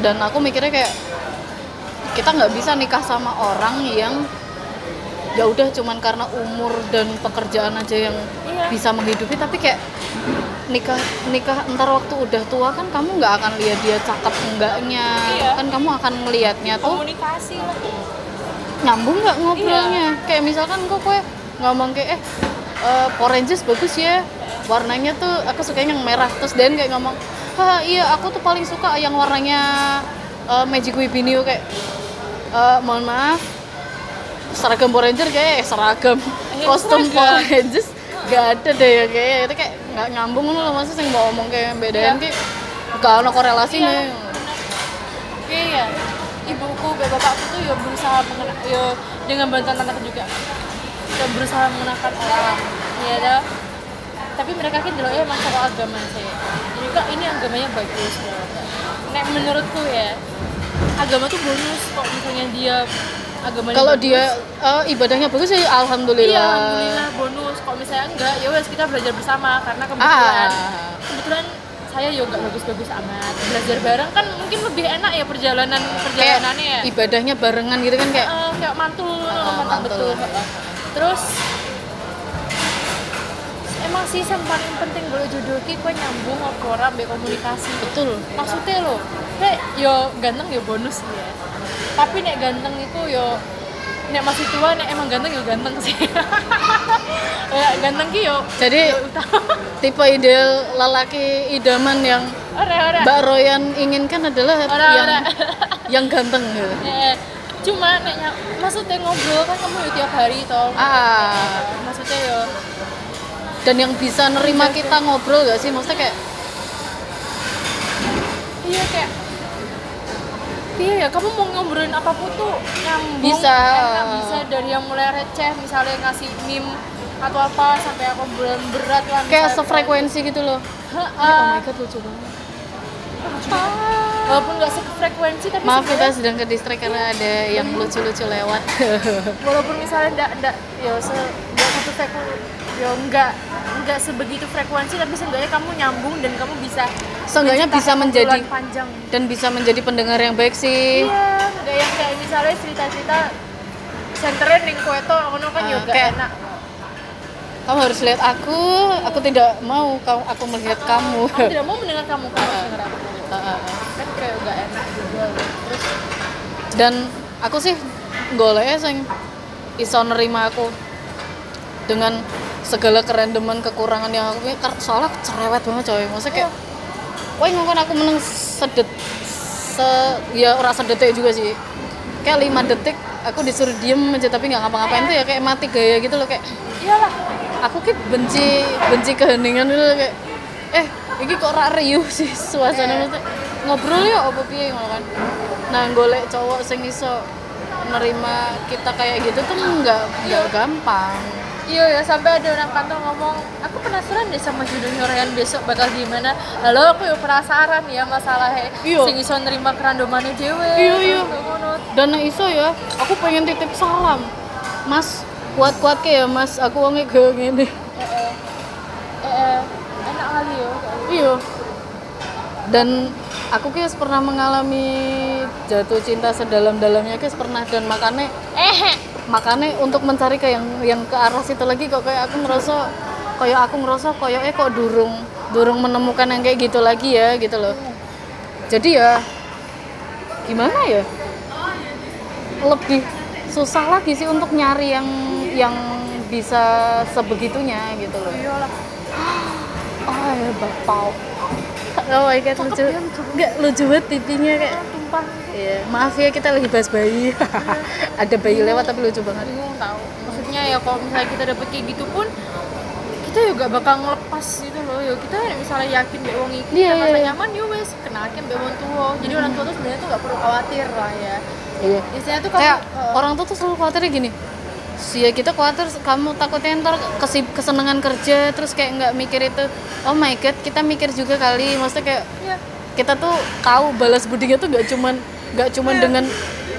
Dan aku mikirnya kayak kita nggak bisa nikah sama orang yang ya udah cuman karena umur dan pekerjaan aja yang Iya. bisa menghidupi tapi kayak nikah nikah ntar waktu udah tua kan kamu nggak akan lihat dia cakep enggaknya. Iya. kan kamu akan ngelihatnya tuh komunikasi lah. nyambung nggak ngobrolnya? Kayak misalkan kok kue ngomong kayak eh eh, Power Rangers bagus ya. Warnanya tuh aku suka yang merah. Terus Dan kayak ngomong ah iya aku tuh paling suka yang warnanya eh, Magic Wibinio kayak "Eh, mohon maaf seragam Power Ranger kayak eh, seragam Eh, kostum. Power Rangers gak ada deh ya kayak itu kayak nggak nyambung loh masa sih mau ngomong kayak bedain Iya. kayak gak ada korelasi Iya, ya, ibuku, bapak bapakku tuh ya berusaha mengena, ya dengan bantuan anakku juga, ya berusaha mengenakan orang, ya dah. Tapi mereka kan dulu emang soal agama sih. Jadi kak ini agamanya bagus. Nek menurutku ya, agama tuh bonus kok misalnya dia agamanya kalau dia eh, ibadahnya bagus ya alhamdulillah Iya, alhamdulillah bonus. Kalau misalnya enggak, ya wes kita belajar bersama karena kebetulan ah kebetulan saya yoga bagus-bagus amat. Belajar bareng kan mungkin lebih enak ya perjalanan kayak perjalanannya ya. ibadahnya barengan gitu kan kayak Eh, kayak mantul, mantap mantul. betul. Terus emang sih yang paling penting kalau jodoh ki kue nyambung ngobrol be komunikasi. betul Maksudnya lo, kayak yo ganteng yo bonus ya. Tapi nek ganteng itu yo nek masih tua nek emang ganteng yo ganteng sih. *laughs* ya ganteng ki yo jadi yo *laughs* tipe ideal lelaki idaman yang Ora ora. Mbak Royan inginkan adalah Ora, yang ora. *laughs* yang ganteng gitu Eh, cuma nek ny- maksudnya ngobrol kan kamu yo tiap hari toh. ah Maksudnya yo dan yang bisa nerima kita ngobrol gak sih maksudnya kayak iya kayak iya ya kamu mau ngobrolin apa pun tuh nyambung Bisa. enak, bisa. Dari yang mulai receh misalnya ngasih meme atau apa sampai aku obrolan berat lah kayak sefrekuensi gitu loh. Heeh. oh my god lucu banget. Walaupun nggak sefrekuensi tapi maaf kita sebenarnya sedang ke distrik karena ada yang lucu-lucu lewat. Walaupun misalnya ndak ndak ya se nggak satu frekuensi ya nggak nggak sebegitu frekuensi tapi seenggaknya kamu nyambung dan kamu bisa seenggaknya bisa menjadi panjang dan bisa menjadi pendengar yang baik sih Iya, nggak yang kayak misalnya cerita-cerita senternya ring kue to, ngono kan Ah, juga kayak- enak. kamu harus lihat aku aku tidak mau kamu aku melihat kamu Aku tidak mau mendengar kamu kamu harus dengar aku. Ah, ah, ah. Kan kayak nggak enak juga. Terus dan aku sih goleknya sing iso nerima aku dengan segala kerandoman kekurangan yang aku punya soalnya aku cerewet banget coy. Maksudnya kayak wah ngomong aku menang sedet se ya ora sedetik juga sih. Kayak lima detik aku disuruh diem aja tapi nggak ngapa-ngapain tuh ya kayak mati gaya gitu loh kayak iyalah, aku kayak benci benci keheningan loh, kayak eh ini kok rak riuh sih suasana maksudnya ngobrol ya apa piye? Ngono kan. Nah golek cowok sing iso nerima kita kayak gitu tuh nggak nggak gampang iya ya sampai ada orang kantor ngomong, aku penasaran deh sama judulnya Ryan besok bakal gimana. Lalu aku ya penasaran ya masalahnya. Iya. Sing iso nerima kerandomannya dewe. Iya, iya. Dan iso ya aku pengen titip salam mas kuat-kuat ke ya mas aku wongnya kayak gini Eh, eh. Eh, enak kali ya. iya dan aku guys pernah mengalami jatuh cinta sedalam-dalamnya guys pernah dan makanya Eh, makanya untuk mencari ke yang yang ke arah situ lagi kok kayak aku ngerasa kayak aku ngerasa kayak eh kok durung durung menemukan yang kayak gitu lagi ya gitu loh. Jadi ya gimana ya? Lebih susah lagi sih untuk nyari yang yang bisa sebegitunya gitu loh. Oh ya bapau oh my god lucu. nggak lucu banget pipinya kayak. Tumpah Iya, maaf ya kita lagi bahas bayi. *laughs* Ada bayi lewat tapi lucu banget. bingung tahu maksudnya ya kalau misalnya kita dapet kayak gitu pun kita juga bakal ngelepas gitu loh ya kita misalnya yakin mbak wong iki merasa iya. nyaman ya wes kenakin mbak wong tua jadi orang tua tuh sebenarnya tuh nggak perlu khawatir lah ya Iya. biasanya tuh kamu Kayak eh, orang tuh tuh selalu khawatirnya gini. Sih ya kita khawatir kamu takutnya ntar kesib kesenangan kerja terus kayak nggak mikir itu. Oh my god, kita mikir juga kali. Maksudnya kayak iya kita tuh tahu balas budinya tuh nggak cuman nggak cuman dengan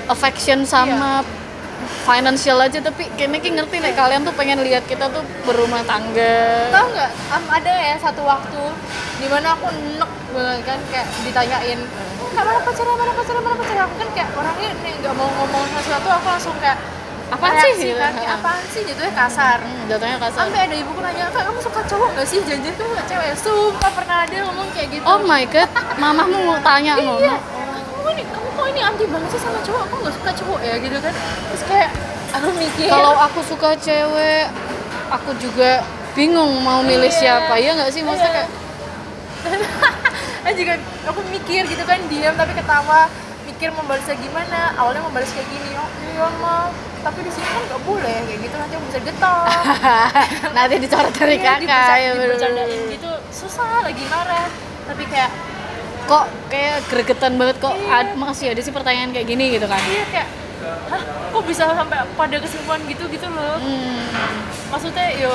affection sama financial aja tapi kayaknya ki ngerti nih kalian tuh pengen lihat kita tuh berumah tangga. Tahu nggak? Am- ada ya satu waktu di mana aku enek banget kan kayak ditanyain kak mana pacarnya mana pacarnya mana pacarnya aku kan kayak orangnya nih nggak mau ngomong sesuatu aku langsung kayak Apaan sih? kan kayak apaan sih? Jatuhnya kasar. Hmm, jatuhnya kasar. Sampai ada ibuku nanya kak kamu suka cowok nggak sih? Janjian kamu nggak cewek. Sumpah pernah ada ngomong kayak gitu. Oh my god mamahmu mau tanya *laughs* iya. ngomong nih ini anti banget sih sama cowok. Aku nggak suka cowok ya gitu kan. Terus kayak aku mikir kalau aku suka cewek aku juga bingung mau milih Iya. siapa. Ya nggak sih? Maksudnya Iya. kayak *laughs* dan juga aku mikir gitu kan diam tapi ketawa mikir membalasnya gimana awalnya membalas kayak gini. Oh iya mah tapi di sini kan nggak boleh kayak gitu. Nanti aku bisa getar. *laughs* Nanti dicoret dari Iya, kakak ya dibercandain gitu. Susah lagi marah. Tapi kayak kok kayak gregetan banget kok Iya. ad- masih ada sih pertanyaan kayak gini gitu kan iya kayak hah kok bisa sampai pada kesimpulan gitu gitu loh hmm. maksudnya yo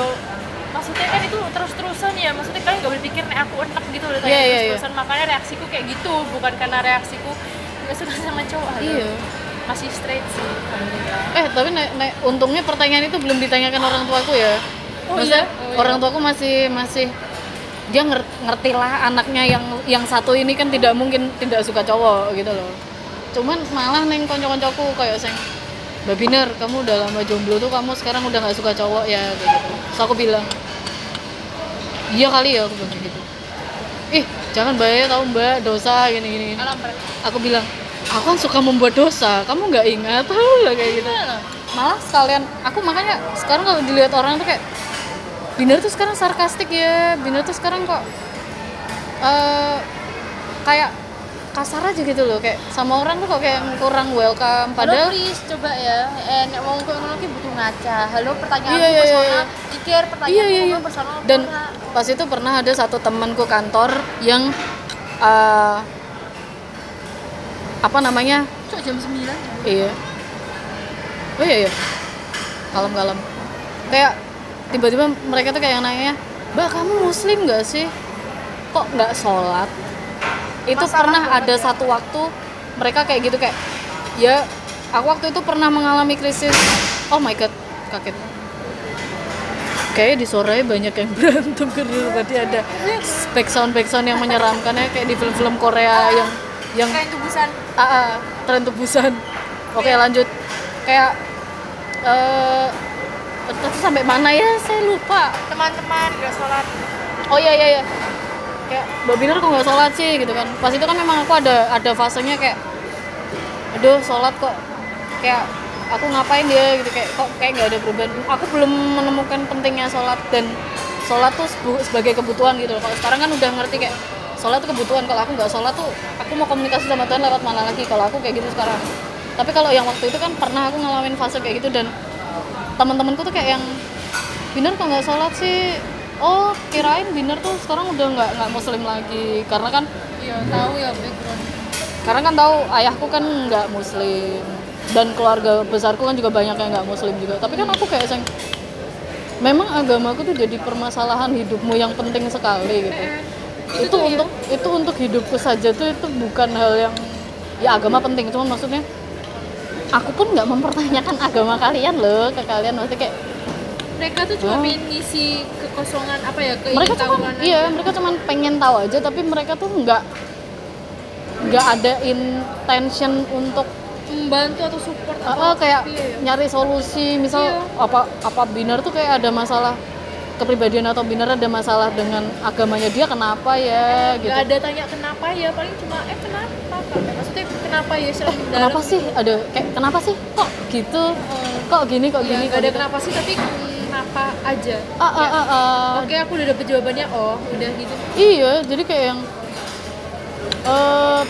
maksudnya kan itu terus-terusan ya maksudnya kalian nggak berpikir nih aku enak gitu udah tanya Iya, iya, terus-terusan makanya reaksiku kayak gitu bukan karena reaksiku nggak suka sama cowok. Iya. masih straight sih eh tapi nek, nek, untungnya pertanyaan itu belum ditanyakan orang tuaku ya Oh Maksudnya, iya? Oh iya. orang tuaku masih masih dia ngerti, lah anaknya yang yang satu ini kan tidak mungkin tidak suka cowok gitu loh cuman malah neng konco-koncoku kayak seng Mbak Biner, kamu udah lama jomblo tuh kamu sekarang udah nggak suka cowok ya kayak gitu. Terus aku bilang, iya kali ya aku bilang gitu. Ih, jangan bahaya tahu mbak dosa gini gini. Aku bilang, aku kan suka membuat dosa, kamu nggak ingat *laughs* tahu lah kayak gitu. Malah sekalian, aku makanya sekarang kalau dilihat orang tuh kayak Biner tuh sekarang sarkastik ya, Biner tuh sekarang kok eh kayak kasar aja gitu loh, kayak sama orang tuh kok kayak kurang welcome. Padahal Padahal please coba ya, eh wong koyo ngono ki butuh ngaca. Halo pertanyaan Iya, iya, personal, iya. pikir pertanyaan Iya, iya, iya. Dan ora. pas itu pernah ada satu temanku kantor yang eh, apa namanya? Cuk, jam 9 Iya. Oh iya iya. Kalem-kalem. Kayak tiba-tiba mereka tuh kayak nanya, "Mbak, kamu muslim nggak sih? Kok nggak sholat?" Itu Masalah pernah ada satu waktu mereka kayak gitu kayak, ya aku waktu itu pernah mengalami krisis. Oh my god, kaget. Kayaknya di sore banyak yang *laughs* berantem karena tadi ada backsound backsound yang menyeramkan ya kayak di film-film Korea yang yang kayak tubusan Ah, ah, tren tebusan. Oke, lanjut. Kayak terus sampai mana ya? Saya lupa. teman-teman gak sholat Oh iya iya iya. Kayak Mbak Binar kok nggak sholat sih gitu kan. Pas itu kan memang aku ada ada fasenya kayak aduh sholat kok kayak aku ngapain dia gitu kayak kok kayak nggak ada perubahan aku belum menemukan pentingnya sholat dan sholat tuh sebagai kebutuhan gitu loh kalau sekarang kan udah ngerti kayak sholat tuh kebutuhan kalau aku nggak sholat tuh aku mau komunikasi sama Tuhan lewat mana lagi kalau aku kayak gitu sekarang tapi kalau yang waktu itu kan pernah aku ngalamin fase kayak gitu dan teman-temanku tuh kayak yang Binar kok nggak sholat sih? Oh kirain Binar tuh sekarang udah nggak nggak muslim lagi. Karena kan iya tahu ya background. karena kan tahu ayahku kan nggak muslim dan keluarga besarku kan juga banyak yang nggak muslim juga. Tapi kan aku kayak seng memang agamaku tuh jadi permasalahan hidupmu yang penting sekali gitu. Itu untuk itu untuk hidupku saja tuh itu bukan hal yang ya agama penting cuman maksudnya aku pun nggak mempertanyakan agama kalian loh ke kalian maksudnya kayak mereka tuh cuma Oh. pengen ngisi kekosongan apa ya mereka cuma iya mereka cuma pengen tahu aja tapi mereka tuh nggak nggak ada intention untuk membantu atau support Ah, ah, kayak Iya, iya. nyari solusi misal Iya. apa apa binar tuh kayak ada masalah kepribadian atau bener ada masalah dengan agamanya dia kenapa ya gitu? Gak ada tanya kenapa ya, paling cuma eh kenapa? Eh, Maksudnya kenapa ya selain kenapa sih? Ada kayak kenapa sih? Kok gitu? Kok gini kok Gini, gini gak kok ada gitu? kenapa sih, tapi kenapa aja. Ah, ah, ah, ah. Oke, aku udah dapet jawabannya, oh udah gitu. Iya, jadi kayak yang eh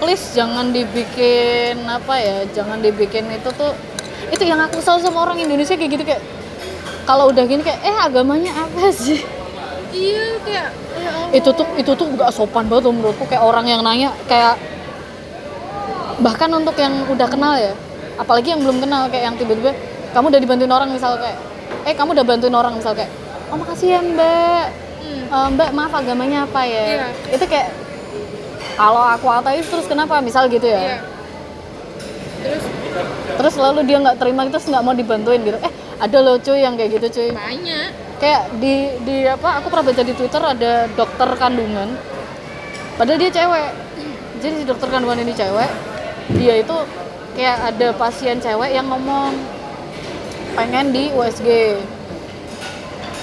please jangan dibikin apa ya, jangan dibikin itu tuh itu yang aku kesel sama orang Indonesia kayak gitu kayak kalau udah gini kayak eh agamanya apa sih? Iya, kayak ya Allah. Itu tuh itu tuh gak sopan banget loh menurutku kayak orang yang nanya kayak bahkan untuk yang udah kenal ya, apalagi yang belum kenal kayak yang tiba-tiba kamu udah dibantuin orang misal kayak eh kamu udah bantuin orang misal kayak oh makasih ya mbak Hmm. Eh, mbak maaf agamanya apa ya Iya. itu kayak kalau aku ateis terus kenapa misal gitu Iya. ya Terus terus lalu dia nggak terima terus nggak mau dibantuin gitu eh ada loh cuy yang kayak gitu cuy. Banyak. kayak di di apa aku pernah baca di twitter ada dokter kandungan. Padahal dia cewek. Jadi si dokter kandungan ini cewek. Dia itu kayak ada pasien cewek yang ngomong pengen di USG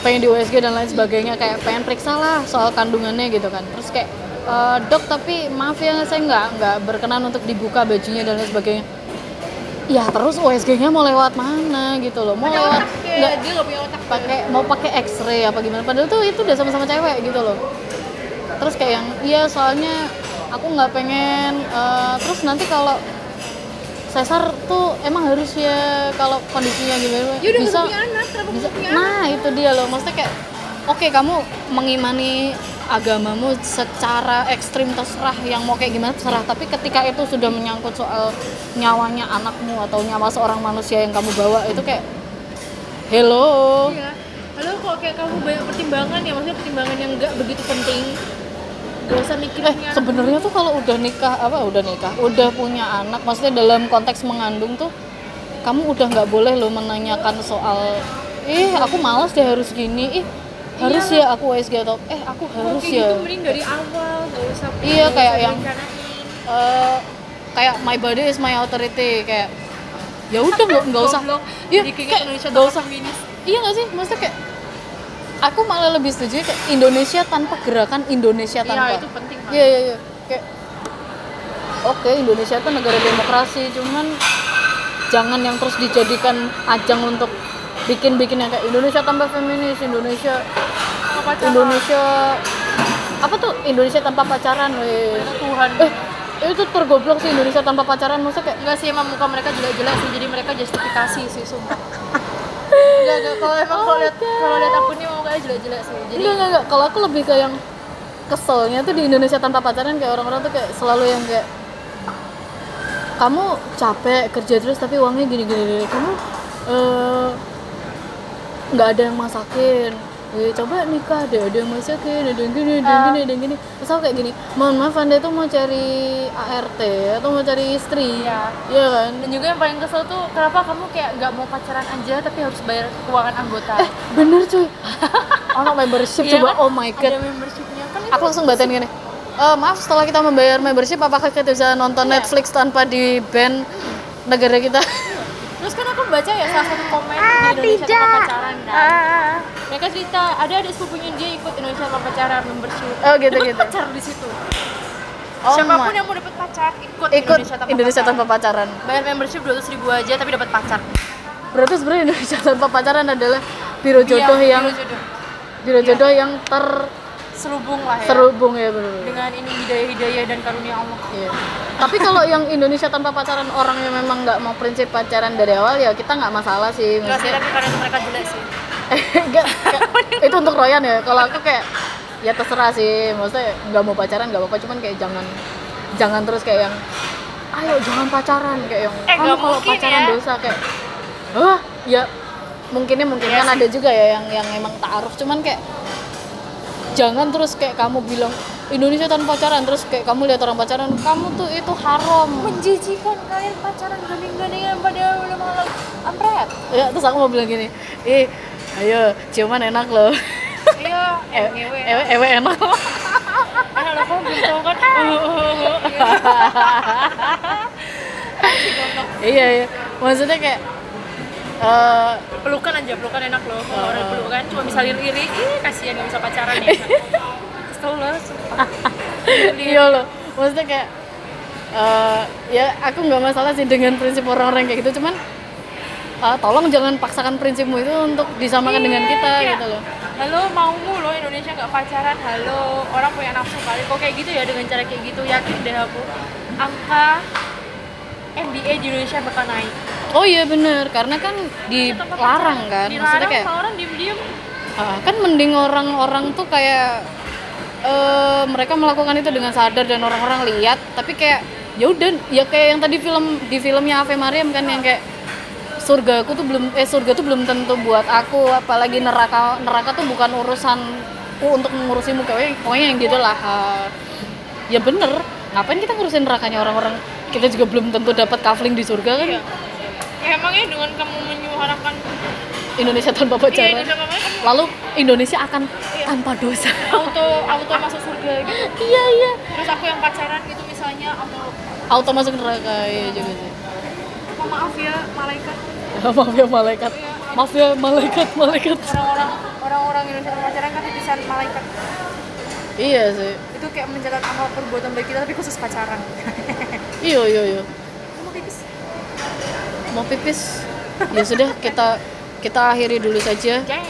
pengen di USG dan lain sebagainya kayak pengen periksa lah soal kandungannya gitu kan. Terus kayak "Eh, dok tapi maaf ya saya nggak nggak berkenan untuk dibuka bajunya dan lain sebagainya ya terus USG-nya mau lewat mana gitu loh mau lewat nggak dia gak punya otak. pakai mau pakai X-ray apa gimana padahal tuh itu udah sama-sama cewek gitu loh terus kayak yang iya soalnya aku nggak pengen eh, terus nanti kalau sesar tuh emang harus ya kalau kondisinya gimana Ya udah bisa punya anak, bisa punya anak? nah itu dia loh maksudnya kayak oke kamu mengimani agamamu secara ekstrim terserah yang mau kayak gimana terserah. Tapi ketika itu sudah menyangkut soal nyawanya anakmu atau nyawa seorang manusia yang kamu bawa itu kayak hello. Iya. Halo kok kayak kamu banyak pertimbangan ya, maksudnya pertimbangan yang nggak begitu penting. Gak usah mikirin eh sebenarnya tuh kalau udah nikah apa udah nikah udah punya anak maksudnya dalam konteks mengandung tuh kamu udah nggak boleh lo menanyakan soal ih aku malas deh harus gini. Ih harus ya aku USG atau eh aku harus kayak ya gitu mending dari awal, gak usah Iya, kayak yang-. Eh, kayak my body is my authority kayak ya udah nggak nggak usah iya kayak nggak usah feminis. iya nggak sih maksudnya kayak aku malah lebih setuju kayak Indonesia tanpa gerakan Indonesia Iya, tanpa itu penting banget. Iya iya iya. Kayak oke Indonesia itu negara demokrasi, cuman jangan yang terus dijadikan ajang untuk bikin-bikin yang kayak Indonesia tanpa feminis, Indonesia Apa pacaran? Indonesia apa tuh Indonesia tanpa pacaran, weh. Tuhan. Eh, itu tergoblok sih Indonesia tanpa pacaran maksudnya kayak Enggak sih, emang muka mereka jelek-jelek sih, jadi mereka justifikasi sih, sumpah. *laughs* Enggak, enggak, kalau emang kalau lihat kalau lihat akunnya mukanya jelek-jelek sih. Jadi enggak enggak enggak kalau aku lebih ke yang keselnya tuh di Indonesia tanpa pacaran kayak orang-orang tuh kayak selalu yang kayak kamu capek kerja terus tapi uangnya gini gini, gini. kamu eh, nggak ada yang masakin. Eh, coba nikah deh ada yang masakin ada yang gini ada yang gini ada yang gini. Terus aku kayak gini mohon maaf anda tuh mau cari ART atau mau cari istri? Iya. iya kan? Dan juga yang paling kesel tuh kenapa kamu kayak nggak mau pacaran aja tapi harus bayar keuangan anggota. bener cuy. *laughs* Ono membership Iya coba. kan? oh my god. Ada membershipnya. Kan aku langsung batin gini. "Eh, maaf setelah kita membayar membership apakah kita bisa nonton Iya. Netflix tanpa di ban negara kita? Terus kan aku baca ya salah satu komen Indonesia tanpa pacaran kan. Mereka cerita ada adik sepupunya dia ikut Indonesia tanpa pacaran membership. oh gitu gitu pacar di situ. Oh Siapa pun my- yang mau dapat pacar ikut, ikut Indonesia tanpa Indonesia pacaran. tanpa pacaran Bayar membership 200 ribu aja tapi dapat pacar. berarti sebenarnya Indonesia tanpa pacaran adalah biro jodoh Iya, yang biro jodoh. biro jodoh yang Serubung lah ya. terhubung ya bener Dengan ini hidayah-hidayah dan karunia Allah. Iya. Tapi kalau yang Indonesia tanpa pacaran orang yang memang nggak mau prinsip pacaran dari awal ya kita nggak masalah sih. Enggak sih, tapi karena itu mereka jelek sih. *laughs* Enggak, kayak- itu untuk Royan ya. Kalau aku kayak ya terserah sih. Maksudnya nggak mau pacaran nggak apa-apa, cuman kayak jangan jangan terus kayak yang ayo jangan pacaran kayak yang Eh, kamu nggak kalau pacaran ya." dosa kayak wah ya mungkinnya mungkin Iya kan ada juga ya yang yang emang taaruf cuman kayak jangan terus kayak kamu bilang Indonesia tanpa pacaran terus kayak kamu lihat orang pacaran kamu tuh itu haram. Menjijikan kalian pacaran gandeng-gandengan pada udah malam ampret. ya terus aku mau bilang gini ih ayo ciuman enak loh. Iya, ewe, ngewe. ewe, ewe enak. Enak loh, kamu belum tahu kan? *laughs* iya iya. Maksudnya kayak Eh, pelukan aja pelukan enak loh kalau orang pelukan. Cuma bisa lirik ih kasihan nggak bisa pacaran ya. Kesel loh *laughs* iya loh. Maksudnya kayak eh, ya aku nggak masalah sih dengan prinsip orang-orang kayak gitu. Cuman eh, tolong jangan paksakan prinsipmu itu untuk disamakan dengan kita Iya. gitu loh. halo maumu loh Indonesia nggak pacaran. Halo orang punya nafsu kali kok kayak gitu ya dengan cara kayak gitu? Yakin deh aku. Angka MBA di Indonesia bakal naik. Oh iya bener. Karena kan dilarang kan. maksudnya dilarang kayak kalau orang diem diem ah, kan mending orang-orang tuh kayak eh mereka melakukan itu dengan sadar dan orang-orang lihat. Tapi kayak ya udah ya kayak yang tadi film di filmnya Ave Mariam kan yang kayak surga aku tuh belum eh surga tuh belum tentu buat aku. Apalagi neraka neraka tuh bukan urusanku untuk mengurusimu kayak pokoknya yang gitu lah. Ah, ya bener. Ngapain kita ngurusin nerakanya orang-orang? Kita juga belum tentu dapat kafling di surga kan? Ya emangnya dengan kamu menyuarakan Indonesia tanpa iya pacaran Indonesia kamu lalu Indonesia akan tanpa dosa. Auto auto masuk surga gitu. Iya iya. Terus aku yang pacaran gitu misalnya auto. Auto masuk neraka iya juga sih. Oh, maaf ya malaikat? *laughs* Maaf ya malaikat. Maaf. Ya malaikat malaikat. Orang-orang orang-orang Indonesia yang pacaran kan titisan malaikat iya sih. Itu kayak mencatat amal perbuatan baik kita tapi khusus pacaran. *laughs* Iya iya iya. Kamu pipis? Mau pipis? Ya sudah kita kita akhiri dulu saja. Jai.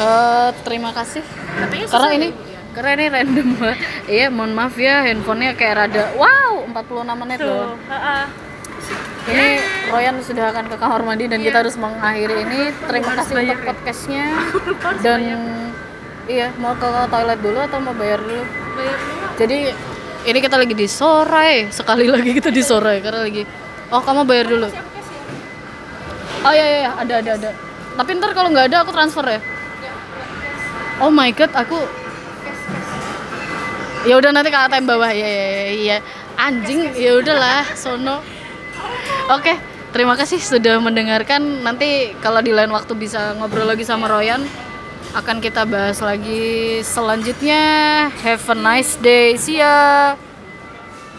Eh, terima kasih. Katanya karena ini ya, karena ini random banget. Iya mohon maaf ya handphonenya kayak rada wow 46 menit loh. Tuh heeh. ini Royan sudah akan ke kamar mandi dan kita harus mengakhiri ini. Terima kasih untuk ya. podcastnya. Dan iya mau ke toilet dulu atau mau bayar dulu? Bayar dulu. jadi ini kita lagi di sore sekali lagi kita di sore karena lagi oh kamu bayar dulu. Ya? oh iya iya iya, ada ada ada. Tapi ntar kalau nggak ada aku transfer ya? Ya, cash, oh my god aku ya udah nanti ke ATM bawah. Ya ya ya, iya. Anjing ya udahlah sono. Oke terima kasih sudah mendengarkan. Nanti kalau di lain waktu bisa ngobrol lagi sama Royan akan kita bahas lagi selanjutnya. Have a nice day. See ya